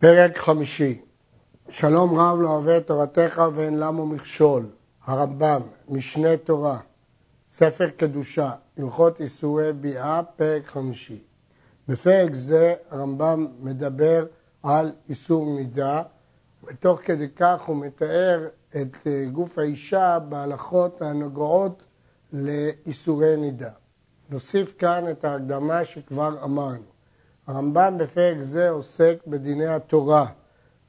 פרק חמישי שלום רב לא אוהב תורתך ואין למו מכשול הרמב"ם, משנה תורה, ספר קדושה, הלכות איסורי ביאה, פרק חמישי. בפרק זה הרמב"ם מדבר על איסור נידה, ותוך כדי כך הוא מתאר את גוף האישה בהלכות הנוגעות לאיסורי נידה. נוסיף כאן את ההקדמה שכבר אמרנו. הרמב"ם בפרק זה עוסק בדיני התורה,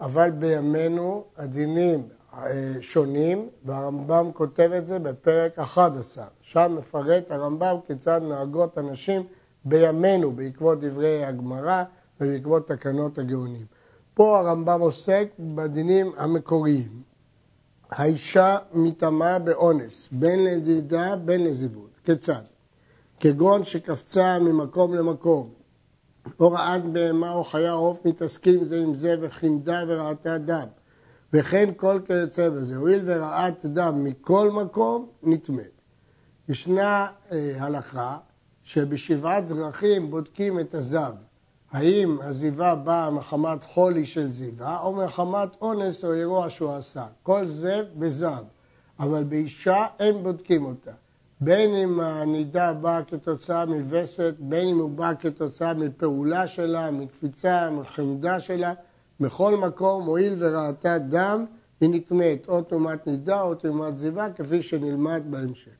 אבל בימינו הדינים אה, שונים, והרמב"ם כותב את זה בפרק 11. שם מפרט הרמב"ם כיצד נוהגות הנשים בימינו, בעקבות דברי הגמרא ובעקבות תקנות הגאונים. פה הרמב"ם עוסק בדינים המקוריים. האישה מטמאה באונס, בין לדידה בין לזיוות. כיצד? כגון שקפצה ממקום למקום, או רעת בהמה או חיה עוף מתעסקים זה עם זה וחימדה וראתה דם. וכן כל כיוצא בזה. הואיל ורעת דם מכל מקום, נטמאת. ישנה אה, הלכה שבשבעת דרכים בודקים את הזב. האם הזיווה באה מחמת חולי של זיווה או מחמת אונס או אירוע שהוא עשה. כל זה בזב, אבל באישה אין בודקים אותה. בין אם הנידה באה כתוצאה מווסת, בין אם הוא בא כתוצאה מפעולה שלה, מקפיצה, מחמדה שלה, בכל מקום, הואיל וראתה דם, היא נטמאת או טומאת נידה או טומאת זיווה, כפי שנלמד בהמשך.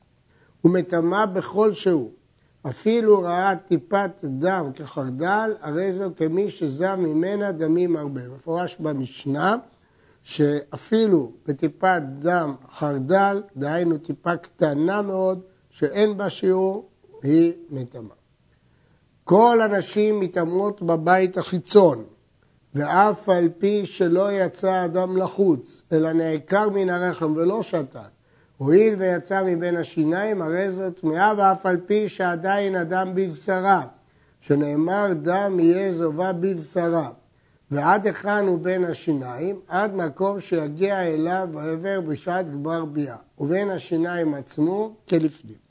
הוא מטמא בכל שהוא. אפילו ראה טיפת דם כחרדל, הרי זו כמי שזב ממנה דמים הרבה. מפורש במשנה שאפילו בטיפת דם חרדל, דהיינו טיפה קטנה מאוד, שאין בה שיעור, היא מטמאה. כל הנשים מטמאות בבית החיצון, ואף על פי שלא יצא אדם לחוץ, אלא נעקר מן הרחם ולא שתת, הואיל ויצא מבין השיניים, הרי זאת טמאה, ואף על פי שעדיין אדם בבשרה, שנאמר דם יהיה זובה בבשרה. ועד היכן הוא בין השיניים? עד מקום שיגיע אליו העבר בשעת גמר ביאה, ובין השיניים עצמו כלפנים.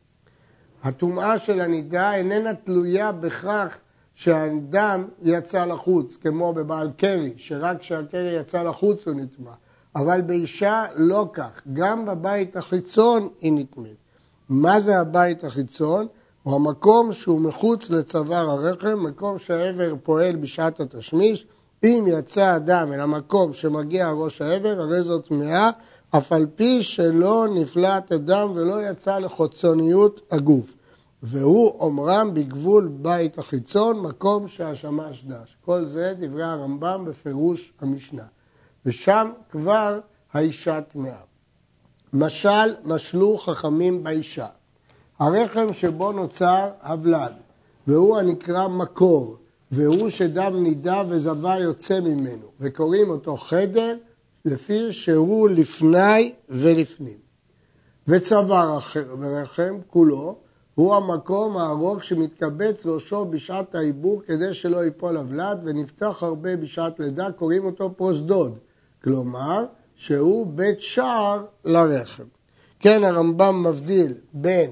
הטומאה של הנידה איננה תלויה בכך שהדם יצא לחוץ, כמו בבעל קרי, שרק כשהקרי יצא לחוץ הוא נטמא. אבל באישה לא כך, גם בבית החיצון היא נטמאת. מה זה הבית החיצון? הוא המקום שהוא מחוץ לצוואר הרחם, מקום שהעבר פועל בשעת התשמיש. אם יצא אדם אל המקום שמגיע ראש העבר, הרי זאת טמאה, אף על פי שלא נפלט הדם ולא יצא לחוצוניות הגוף. והוא אומרם בגבול בית החיצון, מקום שהשמש דש. כל זה דברי הרמב"ם בפירוש המשנה. ושם כבר האישה טמאה. משל משלו חכמים באישה. הרחם שבו נוצר הוולד, והוא הנקרא מקור, והוא שדם נידה וזבה יוצא ממנו, וקוראים אותו חדר לפי שהוא לפני ולפנים. וצוואר הרחם כולו הוא המקום הארוך שמתקבץ ראשו בשעת העיבור כדי שלא ייפול הוולד ונפתח הרבה בשעת לידה, קוראים אותו פרוזדוד, כלומר שהוא בית שער לרחם. כן, הרמב"ם מבדיל בין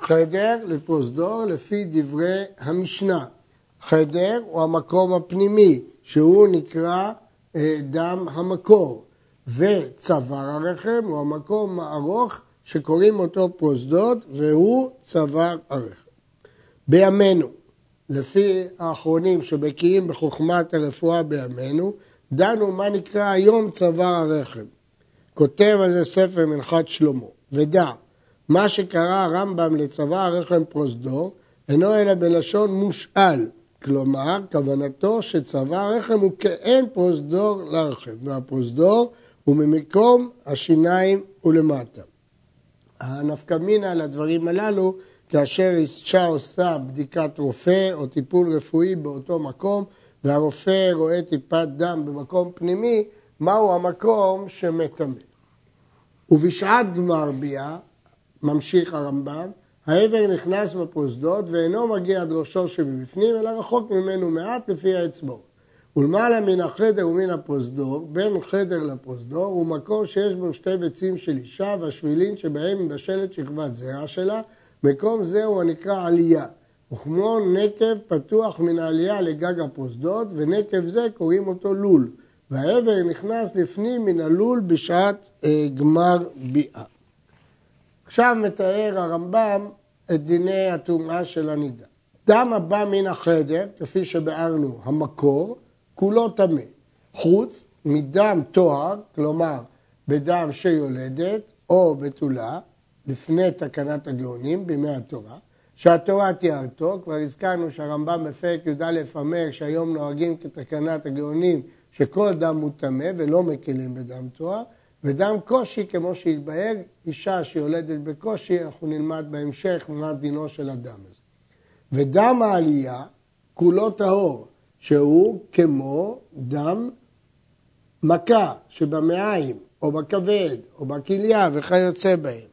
חדר לפרוזדור לפי דברי המשנה. חדר הוא המקום הפנימי, שהוא נקרא דם המקור, וצוואר הרחם הוא המקום הארוך שקוראים אותו פרוזדוד, והוא צוואר הרחם. בימינו, לפי האחרונים שבקיאים בחוכמת הרפואה בימינו, דנו מה נקרא היום צוואר הרחם. כותב על זה ספר מנחת שלמה, ודע, מה שקרא הרמב"ם לצוואר הרחם פרוזדור, אינו אלא בלשון מושאל, כלומר, כוונתו שצוואר הרחם הוא כאין פרוזדור לרחם, והפרוזדור הוא ממקום השיניים ולמטה. הנפקמינה לדברים הללו, כאשר אישה עושה בדיקת רופא או טיפול רפואי באותו מקום, והרופא רואה טיפת דם במקום פנימי, מהו המקום שמטמא. ובשעת גמר ביאה, ממשיך הרמב"ם, העבר נכנס בפרוזדות ואינו מגיע עד ראשו שבפנים, אלא רחוק ממנו מעט לפי האצבעות. ולמעלה מן החדר ומן הפרוזדור, בין חדר לפרוזדור, הוא מקום שיש בו שתי ביצים של אישה והשבילין שבהם מבשלת שכבת זרע שלה, מקום זה הוא הנקרא עלייה, וכמו נקב פתוח מן העלייה לגג הפרוזדות, ונקב זה קוראים אותו לול. והעבר נכנס לפנים מן הלול בשעת אה, גמר ביאה. עכשיו מתאר הרמב"ם את דיני הטומאה של הנידה. דם הבא מן החדר, כפי שביארנו, המקור, כולו טמא. חוץ מדם תואר, כלומר בדם שיולדת או בתולה, לפני תקנת הגאונים, בימי התורה, שהתורה תיארתו, כבר הזכרנו שהרמב"ם בפרק י"א אומר שהיום נוהגים כתקנת הגאונים שכל דם הוא טמא ולא מקלים בדם תואר, ודם קושי, כמו שהתבהר, אישה שיולדת בקושי, אנחנו נלמד בהמשך מה דינו של הדם הזה. ודם העלייה כולו טהור, שהוא כמו דם מכה שבמעיים, או בכבד, או בכליה וכיוצא בהם.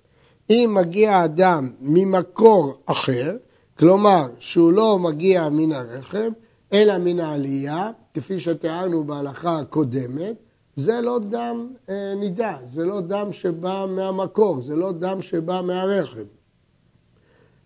אם מגיע הדם ממקור אחר, כלומר שהוא לא מגיע מן הרחם, אלא מן העלייה, כפי שתיארנו בהלכה הקודמת, זה לא דם אה, נידה, זה לא דם שבא מהמקור, זה לא דם שבא מהרחם.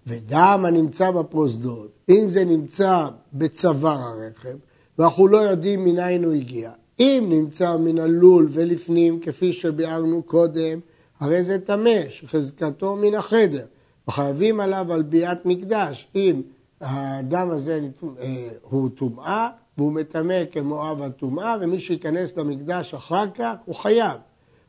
ודם הנמצא בפרוזדות, אם זה נמצא בצוואר הרחם, ואנחנו לא יודעים מניין הוא הגיע, אם נמצא מן הלול ולפנים, כפי שביארנו קודם, הרי זה טמא, שחזקתו מן החדר, וחייבים עליו על ביאת מקדש, אם הדם הזה אה, הוא טומאה, והוא מטמא כמו אב הטומאה, ומי שייכנס למקדש אחר כך הוא חייב.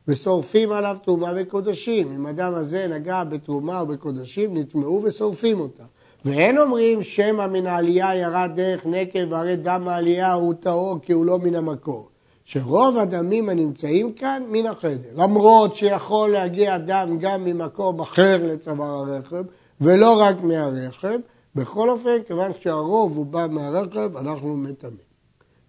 ושורפים עליו תרומה וקודשים. אם הדם הזה נגע בתרומה או בקודשים, נטמעו ושורפים אותה. ואין אומרים שמא מן העלייה ירד דרך נקב, והרי דם העלייה הוא טהור כי הוא לא מן המקור. שרוב הדמים הנמצאים כאן מן החדר. למרות שיכול להגיע דם גם ממקום אחר לצוואר הרחם, ולא רק מהרחם, בכל אופן, כיוון שהרוב הוא בא מהרחם, אנחנו מטמאים.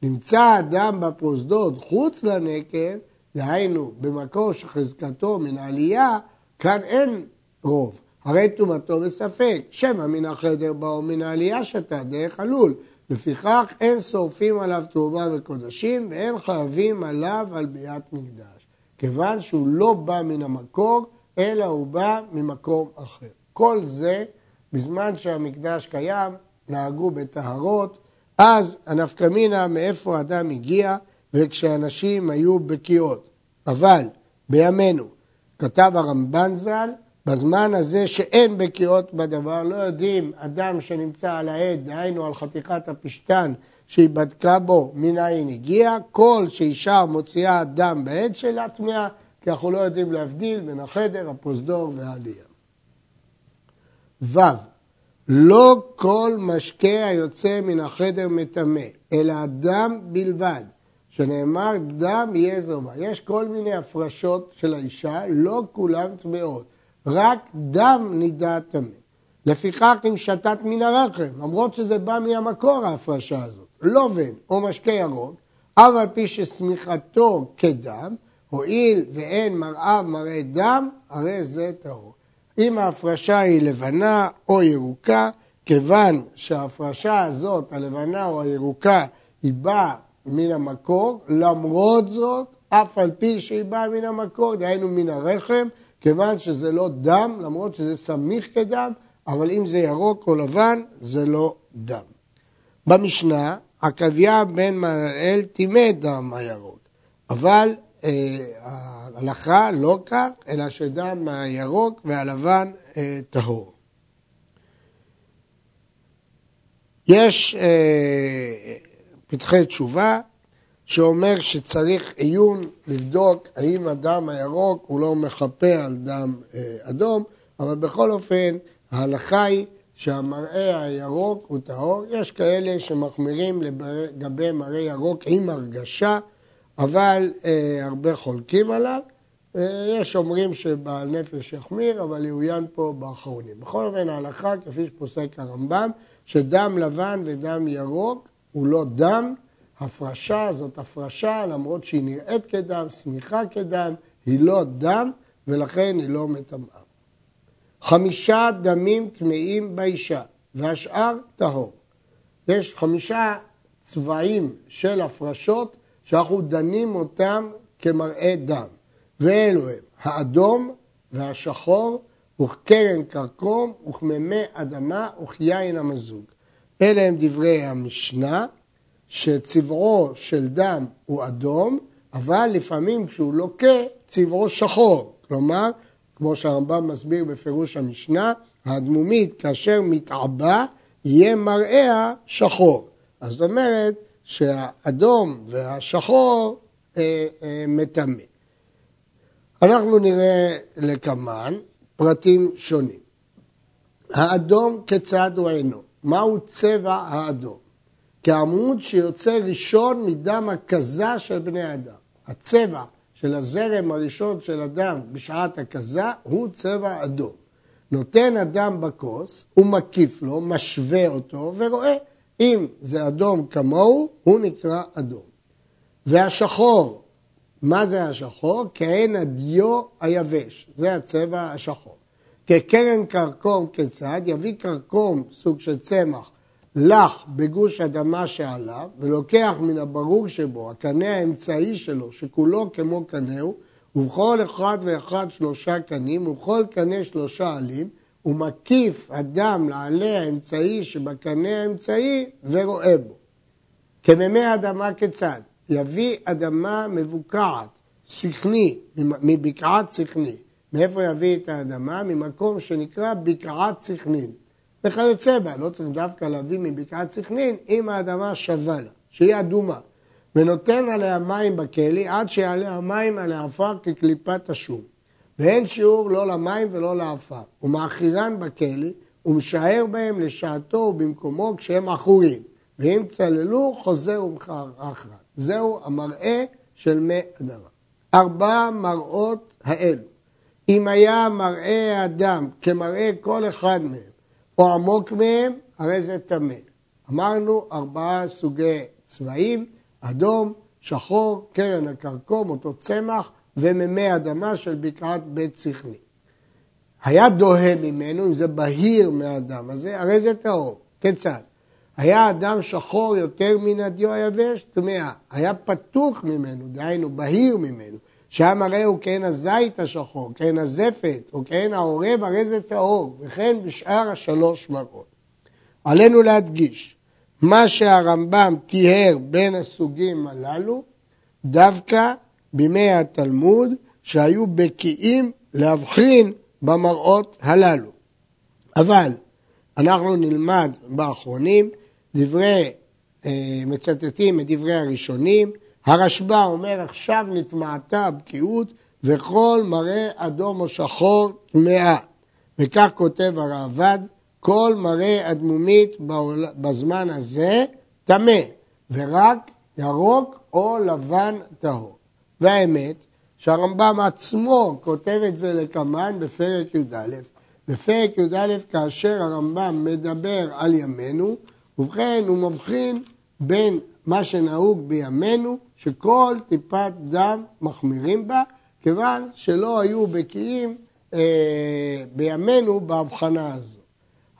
נמצא הדם בפרוזדות חוץ לנקב, דהיינו במקור שחזקתו מן העלייה, כאן אין רוב. הרי טומאתו בספק, שמא מן החדר באו מן העלייה שתה דרך הלול. לפיכך אין שורפים עליו תרומה וקודשים ואין חייבים עליו על ביאת מקדש. כיוון שהוא לא בא מן המקור, אלא הוא בא ממקום אחר. כל זה בזמן שהמקדש קיים, נהגו בטהרות, אז הנפקמינה מאיפה האדם הגיע וכשאנשים היו בקיאות. אבל בימינו, כתב הרמב"ן ז"ל, בזמן הזה שאין בקיאות בדבר, לא יודעים אדם שנמצא על העד, דהיינו על חתיכת הפשתן שהיא בדקה בו מנין הגיע, כל שאישה מוציאה דם בעד שלה טמאה, כי אנחנו לא יודעים להבדיל בין החדר, הפרוזדור והעלייה. ו. לא כל משקה היוצא מן החדר מטמא, אלא הדם בלבד, שנאמר דם יהיה זרוע. יש כל מיני הפרשות של האישה, לא כולן טמאות, רק דם נידה טמא. לפיכך אם שתת מן הרחם, למרות שזה בא מהמקור ההפרשה הזאת, לובן או משקה ירוק, אף על פי ששמיכתו כדם, הואיל ואין מראה מראה דם, הרי זה טהור. אם ההפרשה היא לבנה או ירוקה, כיוון שההפרשה הזאת, הלבנה או הירוקה, היא באה מן המקור, למרות זאת, אף על פי שהיא באה מן המקור, דהיינו מן הרחם, כיוון שזה לא דם, למרות שזה סמיך כדם, אבל אם זה ירוק או לבן, זה לא דם. במשנה, עקביה בן מנהל טימא דם הירוק, אבל ההלכה לא כך, אלא שדם הירוק והלבן אה, טהור. יש אה, פתחי תשובה שאומר שצריך עיון לבדוק האם הדם הירוק הוא לא מחפה על דם אדום, אבל בכל אופן ההלכה היא שהמראה הירוק הוא טהור. יש כאלה שמחמירים לגבי מראה ירוק עם הרגשה, אבל אה, הרבה חולקים עליו. אה, יש אומרים שבעל נפש יחמיר, אבל יעוין פה באחרונים. בכל אופן ההלכה, כפי שפוסק הרמב"ם, שדם לבן ודם ירוק הוא לא דם, הפרשה זאת הפרשה, למרות שהיא נראית כדם, שמיכה כדם, היא לא דם, ולכן היא לא מטמאה. חמישה דמים טמאים באישה, והשאר טהור. יש חמישה צבעים של הפרשות שאנחנו דנים אותם כמראה דם, ואלו הם האדום והשחור וכקרן כרכום, וכממי אדמה, וכיין המזוג. אלה הם דברי המשנה, שצבעו של דם הוא אדום, אבל לפעמים כשהוא לוקה, צבעו שחור. כלומר, כמו שהרמב"ם מסביר בפירוש המשנה, האדמומית כאשר מתעבה, יהיה מראיה שחור. אז זאת אומרת שהאדום והשחור אה, אה, מטמא. אנחנו נראה לקמן פרטים שונים. האדום כיצד הוא אינו? מהו צבע האדום? כעמוד שיוצא ראשון מדם הכזה של בני אדם. הצבע של הזרם הראשון של הדם בשעת הכזה הוא צבע אדום. נותן הדם בכוס, הוא מקיף לו, משווה אותו ורואה אם זה אדום כמוהו, הוא נקרא אדום. והשחור, מה זה השחור? כעין הדיו היבש, זה הצבע השחור. כקרן כרכום כיצד? יביא כרכום, סוג של צמח, לח בגוש אדמה שעליו, ולוקח מן הברור שבו, הקנה האמצעי שלו, שכולו כמו קנהו, ובכל אחד ואחד שלושה קנים, ובכל קנה שלושה עלים, הוא מקיף אדם לעלה האמצעי שבקנה האמצעי ורואה בו. כמימי אדמה כיצד? יביא אדמה מבוקעת, שכני, מבקעת שכני. מאיפה יביא את האדמה? ממקום שנקרא בקעת סכנין. וכיוצא בה, לא צריך דווקא להביא מבקעת סכנין, אם האדמה שווה לה, שהיא אדומה. ונותן עליה מים בכלי עד שיעלה המים על העפר כקליפת השום. ואין שיעור לא למים ולא לעפר. ומאכירן בכלי ומשער בהם לשעתו ובמקומו כשהם עכורים. ואם צללו, חוזר ומאכרן. זהו המראה של מי אדמה. ארבע מראות האלו. אם היה מראה האדם כמראה כל אחד מהם, או עמוק מהם, הרי זה טמא. אמרנו ארבעה סוגי צבעים, אדום, שחור, קרן הכרכום, אותו צמח, ומימי אדמה של בקעת בית צכני. היה דוהה ממנו, אם זה בהיר מהאדם הזה, הרי זה טהור. כיצד? היה אדם שחור יותר מן הדיו היבש, טמאה. היה פתוח ממנו, דהיינו, בהיר ממנו, שהיה מראה הוא כעין הזית השחור, כעין הזפת, או כעין העורב, הרי זה טהור, וכן בשאר השלוש מראות. עלינו להדגיש, מה שהרמב"ם טיהר בין הסוגים הללו, דווקא בימי התלמוד שהיו בקיאים להבחין במראות הללו. אבל אנחנו נלמד באחרונים דברי, אה, מצטטים את דברי הראשונים, הרשב"א אומר עכשיו נטמעתה הבקיאות וכל מראה אדום או שחור טמאה. וכך כותב הראב"ד, כל מראה אדמומית בזמן הזה טמא, ורק ירוק או לבן טהור. והאמת שהרמב"ם עצמו כותב את זה לקמן בפרק י"א. בפרק י"א כאשר הרמב"ם מדבר על ימינו, ובכן הוא מבחין בין מה שנהוג בימינו, שכל טיפת דם מחמירים בה, כיוון שלא היו בקיאים אה, בימינו בהבחנה הזו.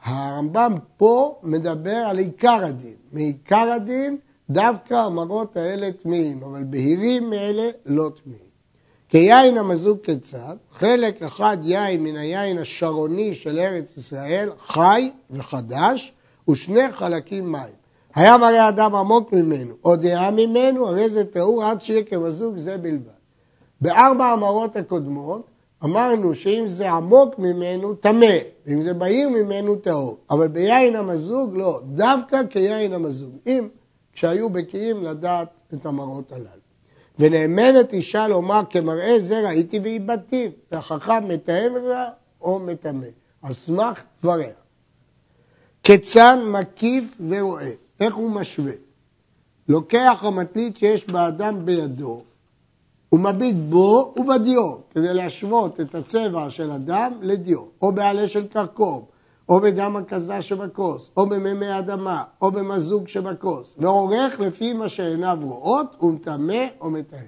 הרמב"ם פה מדבר על עיקר הדין. מעיקר הדין דווקא המראות האלה טמאים, אבל בהירים מאלה לא טמאים. כיין המזוג כיצד, חלק אחד יין מן היין השרוני של ארץ ישראל, חי וחדש, ושני חלקים מים. היה מראה אדם עמוק ממנו, או דעה ממנו, הרי זה תיאור עד שיהיה כמזוג זה בלבד. בארבע המראות הקודמות אמרנו שאם זה עמוק ממנו, טמא, ואם זה בהיר ממנו, טהור. אבל ביין המזוג, לא, דווקא כיין המזוג. אם כשהיו בקיאים לדעת את המראות הללו. ונאמנת אישה לומר כמראה זה ראיתי ואיבדתי, והחכם מתאם לה או מטמא, על סמך דבריה. כצאן מקיף ורואה, איך הוא משווה? לוקח המטלית שיש באדם בידו, ומביט בו ובדיו, כדי להשוות את הצבע של הדם לדיו, או בעלה של כרכום, או בדם הכזה שבכוס, או במימי אדמה, או במזוג שבכוס, ועורך לפי מה שעיניו רואות, ומטמא או מטהר.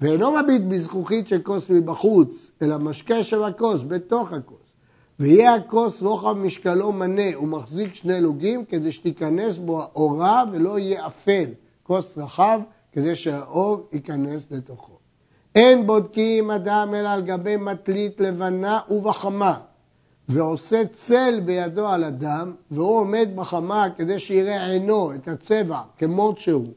ואינו מביט בזכוכית של כוס מבחוץ, אלא משקה של הכוס, בתוך הכוס. ויהיה הכוס רוחב משקלו מנה, ומחזיק שני לוגים, כדי שתיכנס בו האורה ולא יהיה אפל. כוס רחב, כדי שהאור ייכנס לתוכו. אין בודקים אדם אלא על גבי מטלית לבנה ובחמה, ועושה צל בידו על הדם, והוא עומד בחמה כדי שיראה עינו את הצבע כמות שהוא,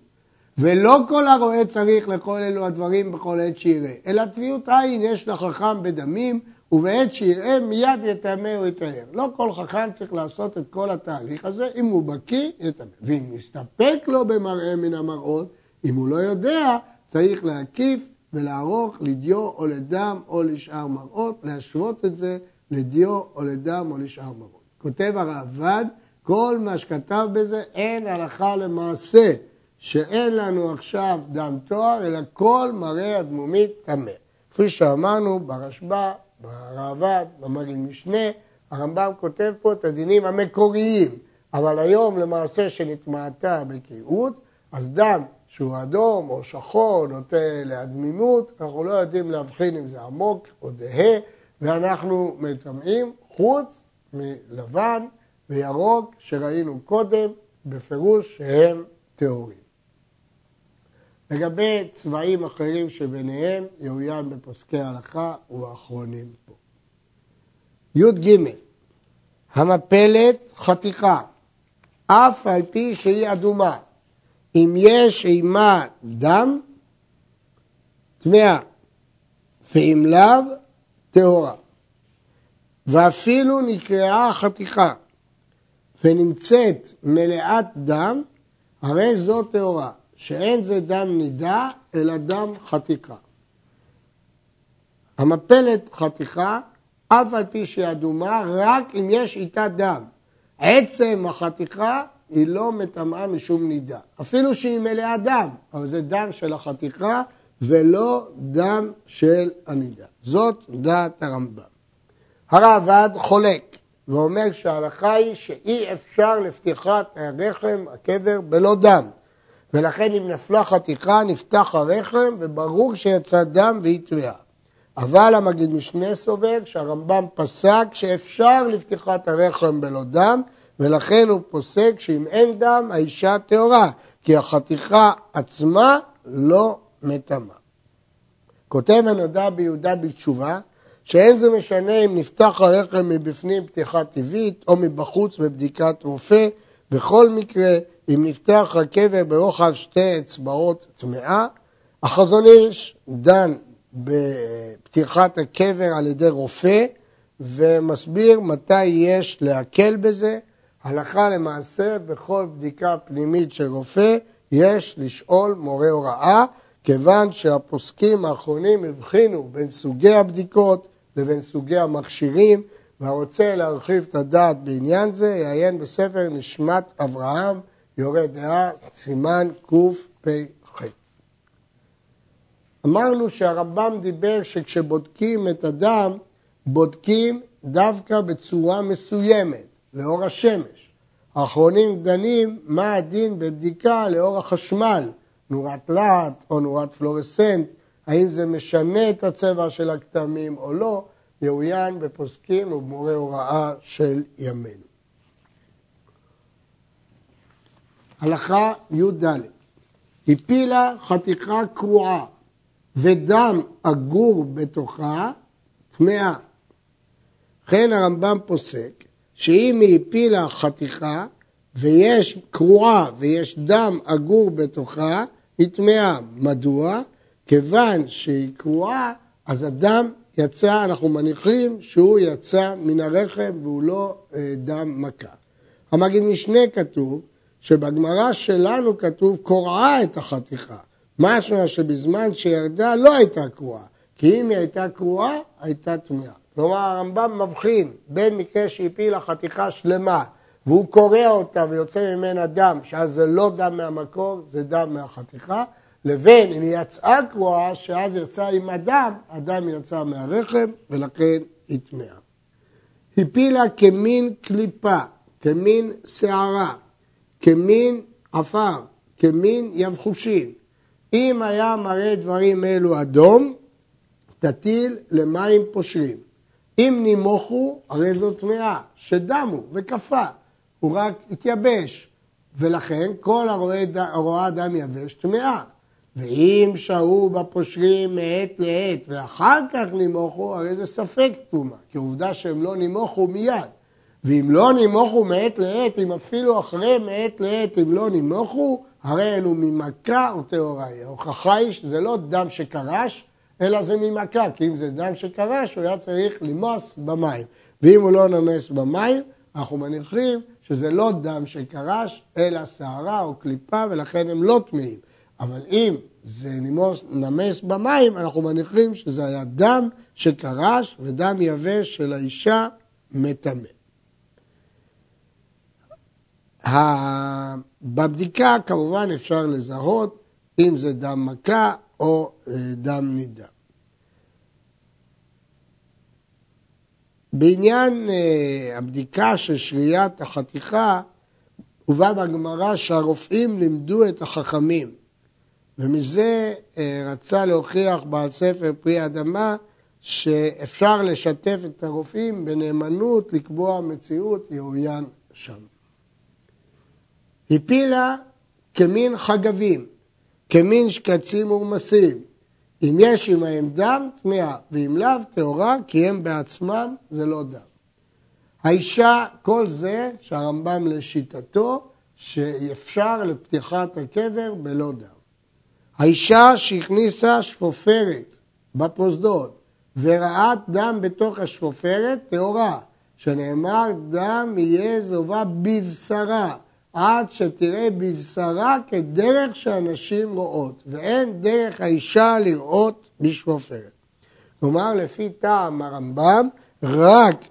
ולא כל הרואה צריך לכל אלו הדברים בכל עת שיראה, אלא טביעות עין יש לחכם בדמים, ובעת שיראה מיד יטמא או יטהר. לא כל חכם צריך לעשות את כל התהליך הזה, אם הוא בקיא, יטמא. ואם מסתפק לו במראה מן המראות, אם הוא לא יודע, צריך להקיף ולערוך לדיו או לדם או לשאר מראות, להשוות את זה לדיו או לדם או לשאר מראות. כותב הרעב"ד, כל מה שכתב בזה אין הלכה למעשה, שאין לנו עכשיו דם תואר, אלא כל מראה הדמומית טמא. כפי שאמרנו ברשב"א, ברעב"ד, במגיד משנה, הרמב"ם כותב פה את הדינים המקוריים, אבל היום למעשה שנטמעתה בקיאות, אז דם שהוא אדום או שחור, נוטה להדמימות, אנחנו לא יודעים להבחין אם זה עמוק או דהה, ואנחנו מטמאים חוץ מלבן וירוק שראינו קודם, בפירוש שהם טהורים. לגבי צבעים אחרים שביניהם, יאוין בפוסקי ההלכה ובאחרונים פה. י"ג המפלת חתיכה, אף על פי שהיא אדומה, אם יש עימה דם, טמאה, ואם לאו, טהורה. ואפילו נקראה חתיכה ונמצאת מלאת דם, הרי זו טהורה, שאין זה דם נידה, אלא דם חתיכה. המפלת חתיכה, אף על פי שהיא אדומה, רק אם יש איתה דם. עצם החתיכה היא לא מטמאה משום נידה. אפילו שהיא מלאה דם, אבל זה דם של החתיכה ולא דם של הנידה. זאת דעת הרמב"ם. הרעב"ד חולק ואומר שההלכה היא שאי אפשר לפתיחת הרחם, הקבר, בלא דם. ולכן אם נפלה חתיכה נפתח הרחם וברור שיצא דם והיא טמאה. אבל המגיד משנה סובר שהרמב"ם פסק שאפשר לפתיחת הרחם בלא דם ולכן הוא פוסק שאם אין דם האישה טהורה כי החתיכה עצמה לא מטמאה. כותב הנודע ביהודה בתשובה שאין זה משנה אם נפתח הרחם מבפנים פתיחה טבעית או מבחוץ בבדיקת רופא, בכל מקרה אם נפתח הקבר ברוחב שתי אצבעות טמאה, החזון איש דן בפתיחת הקבר על ידי רופא ומסביר מתי יש להקל בזה. הלכה למעשה בכל בדיקה פנימית של רופא יש לשאול מורה הוראה כיוון שהפוסקים האחרונים הבחינו בין סוגי הבדיקות לבין סוגי המכשירים, והרוצה להרחיב את הדעת בעניין זה, יעיין בספר נשמת אברהם, יורה דעה, סימן קפ"ח. אמרנו שהרמב"ם דיבר שכשבודקים את הדם, בודקים דווקא בצורה מסוימת, לאור השמש. האחרונים דנים מה הדין בבדיקה לאור החשמל, נורת להט או נורת פלורסנט, האם זה משנה את הצבע של הכתמים או לא, יאוין בפוסקים ובמורי הוראה של ימינו. הלכה י"ד הפילה חתיכה קרועה ודם אגור בתוכה טמאה. לכן הרמב"ם פוסק שאם היא הפילה חתיכה ויש קרועה ויש דם אגור בתוכה, היא טמאה. מדוע? כיוון שהיא קרועה, אז הדם יצא, אנחנו מניחים שהוא יצא מן הרחם והוא לא אה, דם מכה. המגיד משנה כתוב שבגמרא שלנו כתוב קורעה את החתיכה. משמע שבזמן שירדה לא הייתה קרועה, כי אם היא הייתה קרועה, הייתה טמאה. כלומר הרמב"ם מבחין בין מקרה שהפילה חתיכה שלמה והוא קורע אותה ויוצא ממנה דם, שאז זה לא דם מהמקור, זה דם מהחתיכה, לבין אם היא יצאה קרועה, שאז יצא עם הדם, הדם יצא מהרחם ולכן היא טמאה. הפילה כמין קליפה, כמין שערה, כמין עפר, כמין יבחושין. אם היה מראה דברים אלו אדום, תטיל למים פושרים. אם נימוכו, הרי זו טמאה, שדמו וקפא, הוא רק התייבש, ולכן כל הרואה דם יבש טמאה. ואם שהו בפושרים מעת לעת ואחר כך נימוכו, הרי זה ספק טומאה, כי עובדה שהם לא נימוכו מיד. ואם לא נימוכו מעת לעת, אם אפילו אחרי מעת לעת, אם לא נימוכו, הרי אלו ממכה או טהוראי. ההוכחה היא שזה לא דם שקרש, אלא זה ממכה, כי אם זה דם שקרש, הוא היה צריך למוס במים. ואם הוא לא נמס במים, אנחנו מניחים שזה לא דם שקרש, אלא שערה או קליפה, ולכן הם לא טמאים. אבל אם זה נמוס, נמס במים, אנחנו מניחים שזה היה דם שקרש ודם יבש של האישה מטמא. בבדיקה כמובן אפשר לזהות אם זה דם מכה או אה, דם נידה. בעניין אה, הבדיקה של שריית החתיכה, הובא בגמרא שהרופאים לימדו את החכמים, ומזה אה, רצה להוכיח בעל ספר פרי אדמה שאפשר לשתף את הרופאים בנאמנות לקבוע מציאות יאוין שם. הפילה כמין חגבים, כמין שקצים ורמסים. אם יש עמהם דם, טמאה, ואם לאו, טהורה, כי הם בעצמם זה לא דם. האישה, כל זה שהרמב"ם לשיטתו, שאפשר לפתיחת הקבר בלא דם. האישה שהכניסה שפופרת בפרוזדות וראת דם בתוך השפופרת, טהורה, שנאמר דם יהיה זובה בבשרה. עד שתראה בבשרה כדרך שאנשים רואות, ואין דרך האישה לראות בשפופרת. כלומר, לפי טעם הרמב"ם, רק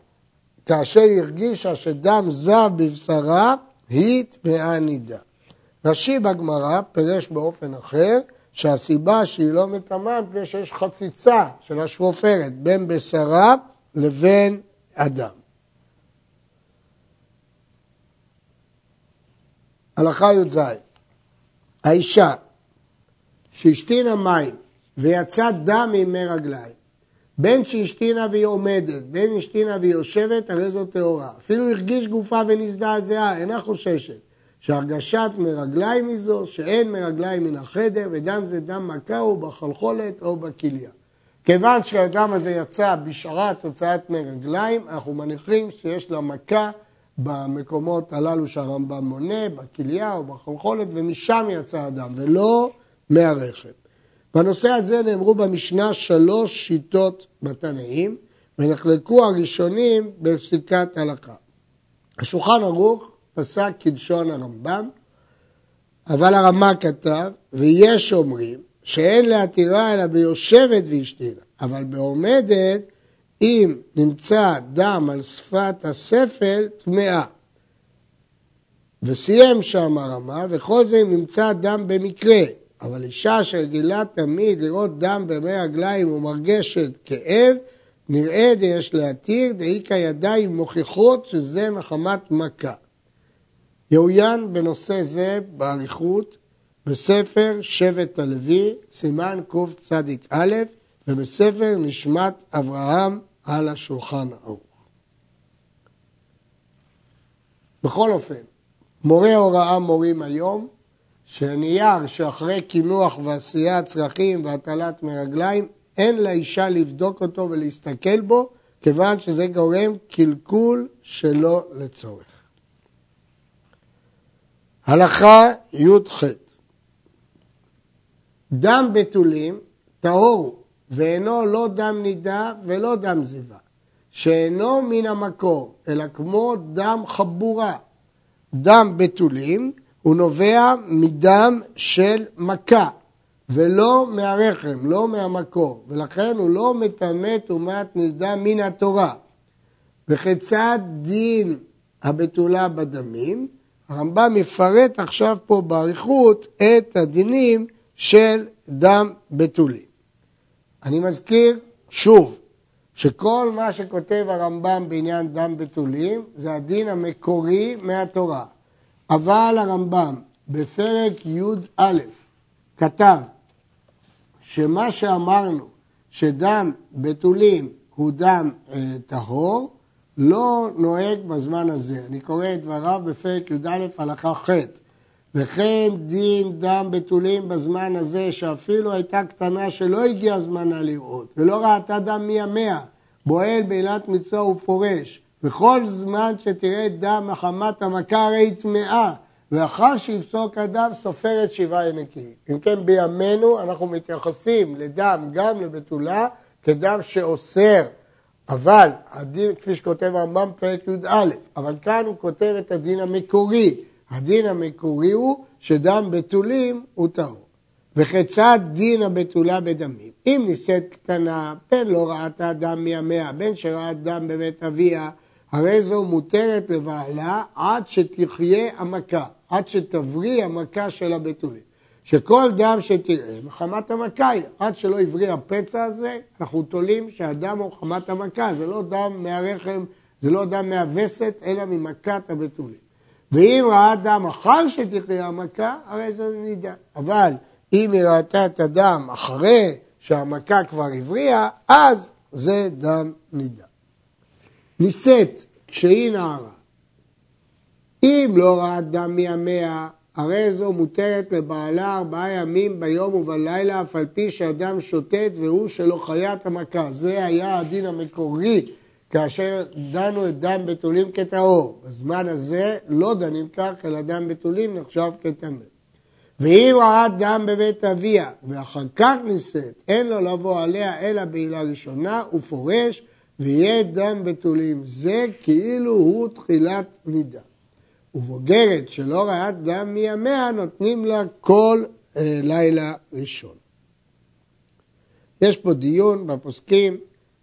כאשר הרגישה שדם זב בבשרה, היא טמאה נידה. רש"י בגמרא פירש באופן אחר, שהסיבה שהיא לא מטמאה מפני שיש חציצה של השפופרת בין בשרה לבין אדם. הלכה י"ז, האישה שהשתינה מים ויצא דם מימי רגליים, בין שהשתינה והיא עומדת, בין השתינה והיא יושבת, הרי זו טהורה. אפילו הרגיש גופה ונזדעזעה, אינה חוששת. שהרגשת מרגליים היא זו, שאין מרגליים מן החדר, ודם זה דם מכה או בחלחולת או בכליה. כיוון שהדם הזה יצא בשעת הוצאת מרגליים, אנחנו מניחים שיש לה מכה במקומות הללו שהרמב"ם מונה, בכליה או בחלחולת, ומשם יצא הדם, ולא מהרחם. בנושא הזה נאמרו במשנה שלוש שיטות בתנאים, ונחלקו הראשונים בפסיקת הלכה. השולחן ערוך פסק כלשון הרמב"ם, אבל הרמ"א כתב, ויש אומרים שאין להתירה אלא ביושבת ואשתינה, אבל בעומדת אם נמצא דם על שפת הספל, טמאה. וסיים שם הרמה, וכל זה אם נמצא דם במקרה. אבל אישה שרגילה תמיד לראות דם במי רגליים ומרגשת כאב, נראה דיש להתיר, דאי כידיים מוכיחות שזה מחמת מכה. יאוין בנושא זה באריכות בספר שבט הלוי, סימן קצ"א, ובספר נשמת אברהם על השולחן ערוך. בכל אופן, מורי הוראה מורים היום, שנייר שאחרי קינוח ועשיית צרכים והטלת מרגליים, אין לאישה לבדוק אותו ולהסתכל בו, כיוון שזה גורם קלקול שלא לצורך. הלכה י"ח דם בתולים טהור ואינו לא דם נידה ולא דם זיווה, שאינו מן המקור, אלא כמו דם חבורה. דם בתולים הוא נובע מדם של מכה, ולא מהרחם, לא מהמקור, ולכן הוא לא מטמא טומאת נידה מן התורה. וכיצד דין הבתולה בדמים? הרמב"ם יפרט עכשיו פה באריכות את הדינים של דם בתולים. אני מזכיר שוב שכל מה שכותב הרמב"ם בעניין דם בתולים זה הדין המקורי מהתורה. אבל הרמב"ם בפרק י"א כתב שמה שאמרנו שדם בתולים הוא דם אה, טהור, לא נוהג בזמן הזה. אני קורא את דבריו בפרק י"א הלכה ח' וכן דין דם בתולים בזמן הזה, שאפילו הייתה קטנה שלא הגיע זמנה לראות, ולא ראתה דם מימיה, בועל בעילת מצווה ופורש, וכל זמן שתראה דם מחמת המכה הרי היא טמאה, ואחר שיפסוק הדם סופרת שבעה ינקים. אם כן בימינו אנחנו מתייחסים לדם גם לבתולה כדם שאוסר, אבל הדין, כפי שכותב הרמב"ם פרק י"א, אבל כאן הוא כותב את הדין המקורי. הדין המקורי הוא שדם בתולים הוא טהור. וכיצד דין הבתולה בדמים? אם נישאת קטנה, בן לא ראתה דם מימיה, בן שראה דם בבית אביה, הרי זו מותרת לבעלה עד שתחיה המכה, עד שתבריא המכה של הבתולים. שכל דם שתראה, מחמת המכה היא, עד שלא הבריא הפצע הזה, אנחנו תולים שהדם הוא מחמת המכה, זה לא דם מהרחם, זה לא דם מהווסת, אלא ממכת הבתולים. ואם ראה דם אחר שתחיה המכה, הרי זה נידה. אבל אם היא ראתה את הדם אחרי שהמכה כבר הבריאה, אז זה דם נידה. נישאת כשהיא נערה. אם לא ראה דם מימיה, הרי זו מותרת לבעלה ארבעה ימים ביום ובלילה, אף על פי שאדם שוטט והוא שלא חיית המכה. זה היה הדין המקורי כאשר דנו את דם בתולים כטהור. בזמן הזה לא דנים כך, אלא דם בתולים נחשב כטמא. ואם ראה דם בבית אביה, ואחר כך נישאת, אין לו לבוא עליה אלא בעילה ראשונה, הוא פורש, ויהיה דם בתולים. זה כאילו הוא תחילת נידה. ובוגרת שלא ראה דם מימיה, נותנים לה כל אה, לילה ראשון. יש פה דיון בפוסקים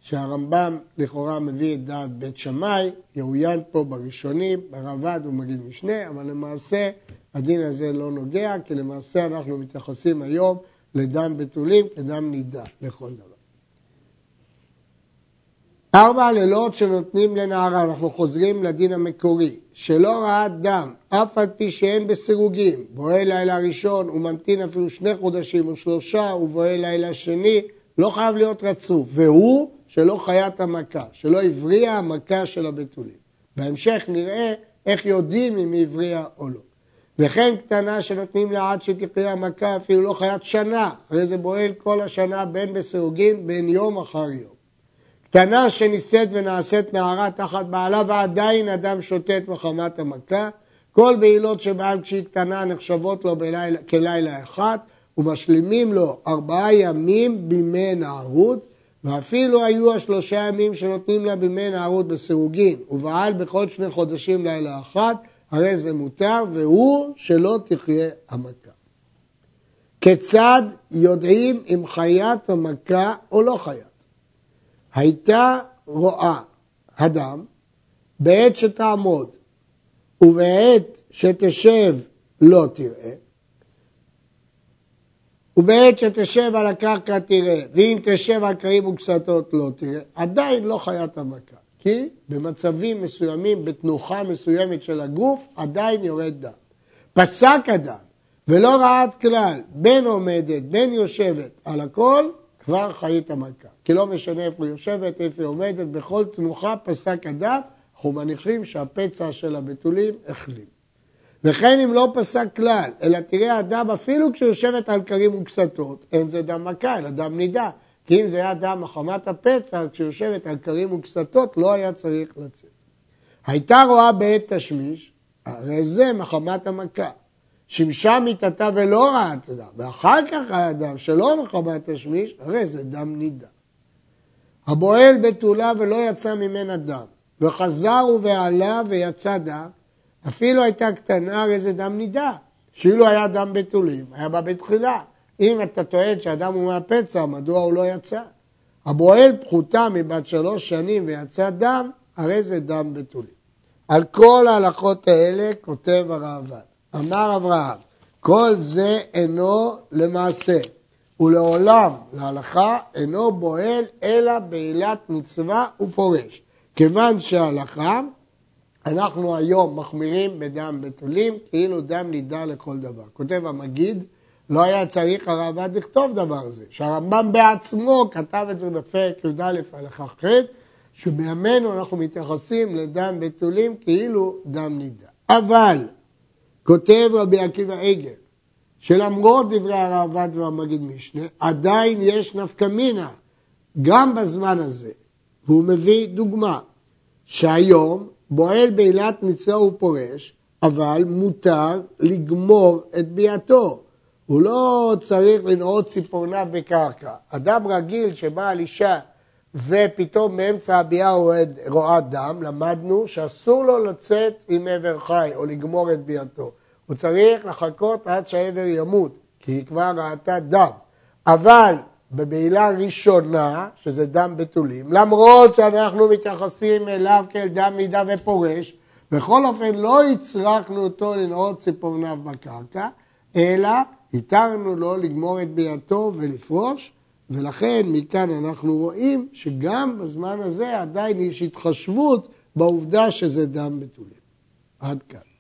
שהרמב"ם לכאורה מביא את דעת בית שמאי, יאוין פה בראשונים, ברב"ד הוא מגיד משנה, אבל למעשה הדין הזה לא נוגע, כי למעשה אנחנו מתייחסים היום לדם בתולים כדם נידה לכל דבר. ארבע לילות שנותנים לנערה, אנחנו חוזרים לדין המקורי, שלא ראה דם, אף על פי שאין בסירוגין, בוהה לילה ראשון, הוא ממתין אפילו שני חודשים או שלושה, הוא לילה שני, לא חייב להיות רצוף, והוא שלא חיית המכה, שלא הבריאה המכה של הבתולים. בהמשך נראה איך יודעים אם היא הבריאה או לא. וכן קטנה שנותנים לה עד שתקריא המכה אפילו לא חיית שנה, הרי זה בועל כל השנה בין בסירוגין בין יום אחר יום. קטנה שנישאת ונעשית נערה תחת בעלה ועדיין אדם שוטט מחמת המכה, כל בעילות שבעל כשהיא קטנה נחשבות לו בלילה, כלילה אחד ומשלימים לו ארבעה ימים בימי נערות ואפילו היו השלושה ימים שנותנים לה בימי נערות בסירוגין ובעל בכל שני חודשים לילה אחת הרי זה מותר והוא שלא תחיה המכה. כיצד יודעים אם חיית המכה או לא חיית? הייתה רואה הדם בעת שתעמוד ובעת שתשב לא תראה, ובעת שתשב על הקרקע תראה, ואם תשב על קרים וקסתות לא תראה, עדיין לא חיית המכה. כי במצבים מסוימים, בתנוחה מסוימת של הגוף, עדיין יורד דם. פסק הדם ולא רעת כלל, בין עומדת, בין יושבת, על הכל, כבר חיית המכה. כי לא משנה איפה היא יושבת, איפה היא עומדת, בכל תנוחה פסק הדם, אנחנו מניחים שהפצע של הבתולים החלים. וכן אם לא פסק כלל, אלא תראה הדם אפילו כשיושבת על כרים וקסתות, אין זה דם מכה, אלא דם נידה. כי אם זה היה דם מחמת הפצע, כשיושבת על כרים וקסתות, לא היה צריך לצאת. הייתה רואה בעת תשמיש, הרי זה מחמת המכה. שימשה מיתתה ולא ראה את הדם, ואחר כך היה דם שלא מחמת תשמיש, הרי זה דם נידה. הבועל בתולה ולא יצא ממנה דם, וחזר ובעלה ויצא דם, אפילו הייתה קטנה, הרי זה דם נידה. שאילו היה דם בתולים, היה בא בתחילה. אם אתה טוען שהדם הוא מהפצע, מדוע הוא לא יצא? הבועל פחותה מבת שלוש שנים ויצא דם, הרי זה דם בתולים. על כל ההלכות האלה כותב הראב"ד. אמר אברהם, כל זה אינו למעשה, ולעולם, להלכה, אינו בועל אלא בעילת מצווה ופורש. כיוון שההלכה, אנחנו היום מחמירים בדם בתולים, כאילו דם נידה לכל דבר. כותב המגיד, לא היה צריך הרמב"ם לכתוב דבר זה, שהרמב"ם בעצמו כתב את זה בפרק י"א הלכה ח', שבימינו אנחנו מתייחסים לדם בתולים כאילו דם נידה. אבל כותב רבי עקיבא עגל, שלמרות דברי הראב"ד והמגיד משנה, עדיין יש נפקא מינה, גם בזמן הזה. והוא מביא דוגמה, שהיום בועל בעילת מצווה הוא פורש, אבל מותר לגמור את ביאתו. הוא לא צריך לנעוד ציפורניו בקרקע. אדם רגיל שבא על אישה ופתאום באמצע הביאה רואה דם, למדנו שאסור לו לצאת עם עבר חי או לגמור את ביאתו. הוא צריך לחכות עד שהעבר ימות, כי היא כבר ראתה דם. אבל בבעילה ראשונה, שזה דם בתולים, למרות שאנחנו מתייחסים אליו כאל דם מידה ופורש, בכל אופן לא הצרכנו אותו לנעוד ציפורניו בקרקע, אלא התרנו לו לגמור את ביאתו ולפרוש, ולכן מכאן אנחנו רואים שגם בזמן הזה עדיין יש התחשבות בעובדה שזה דם בתולים. עד כאן.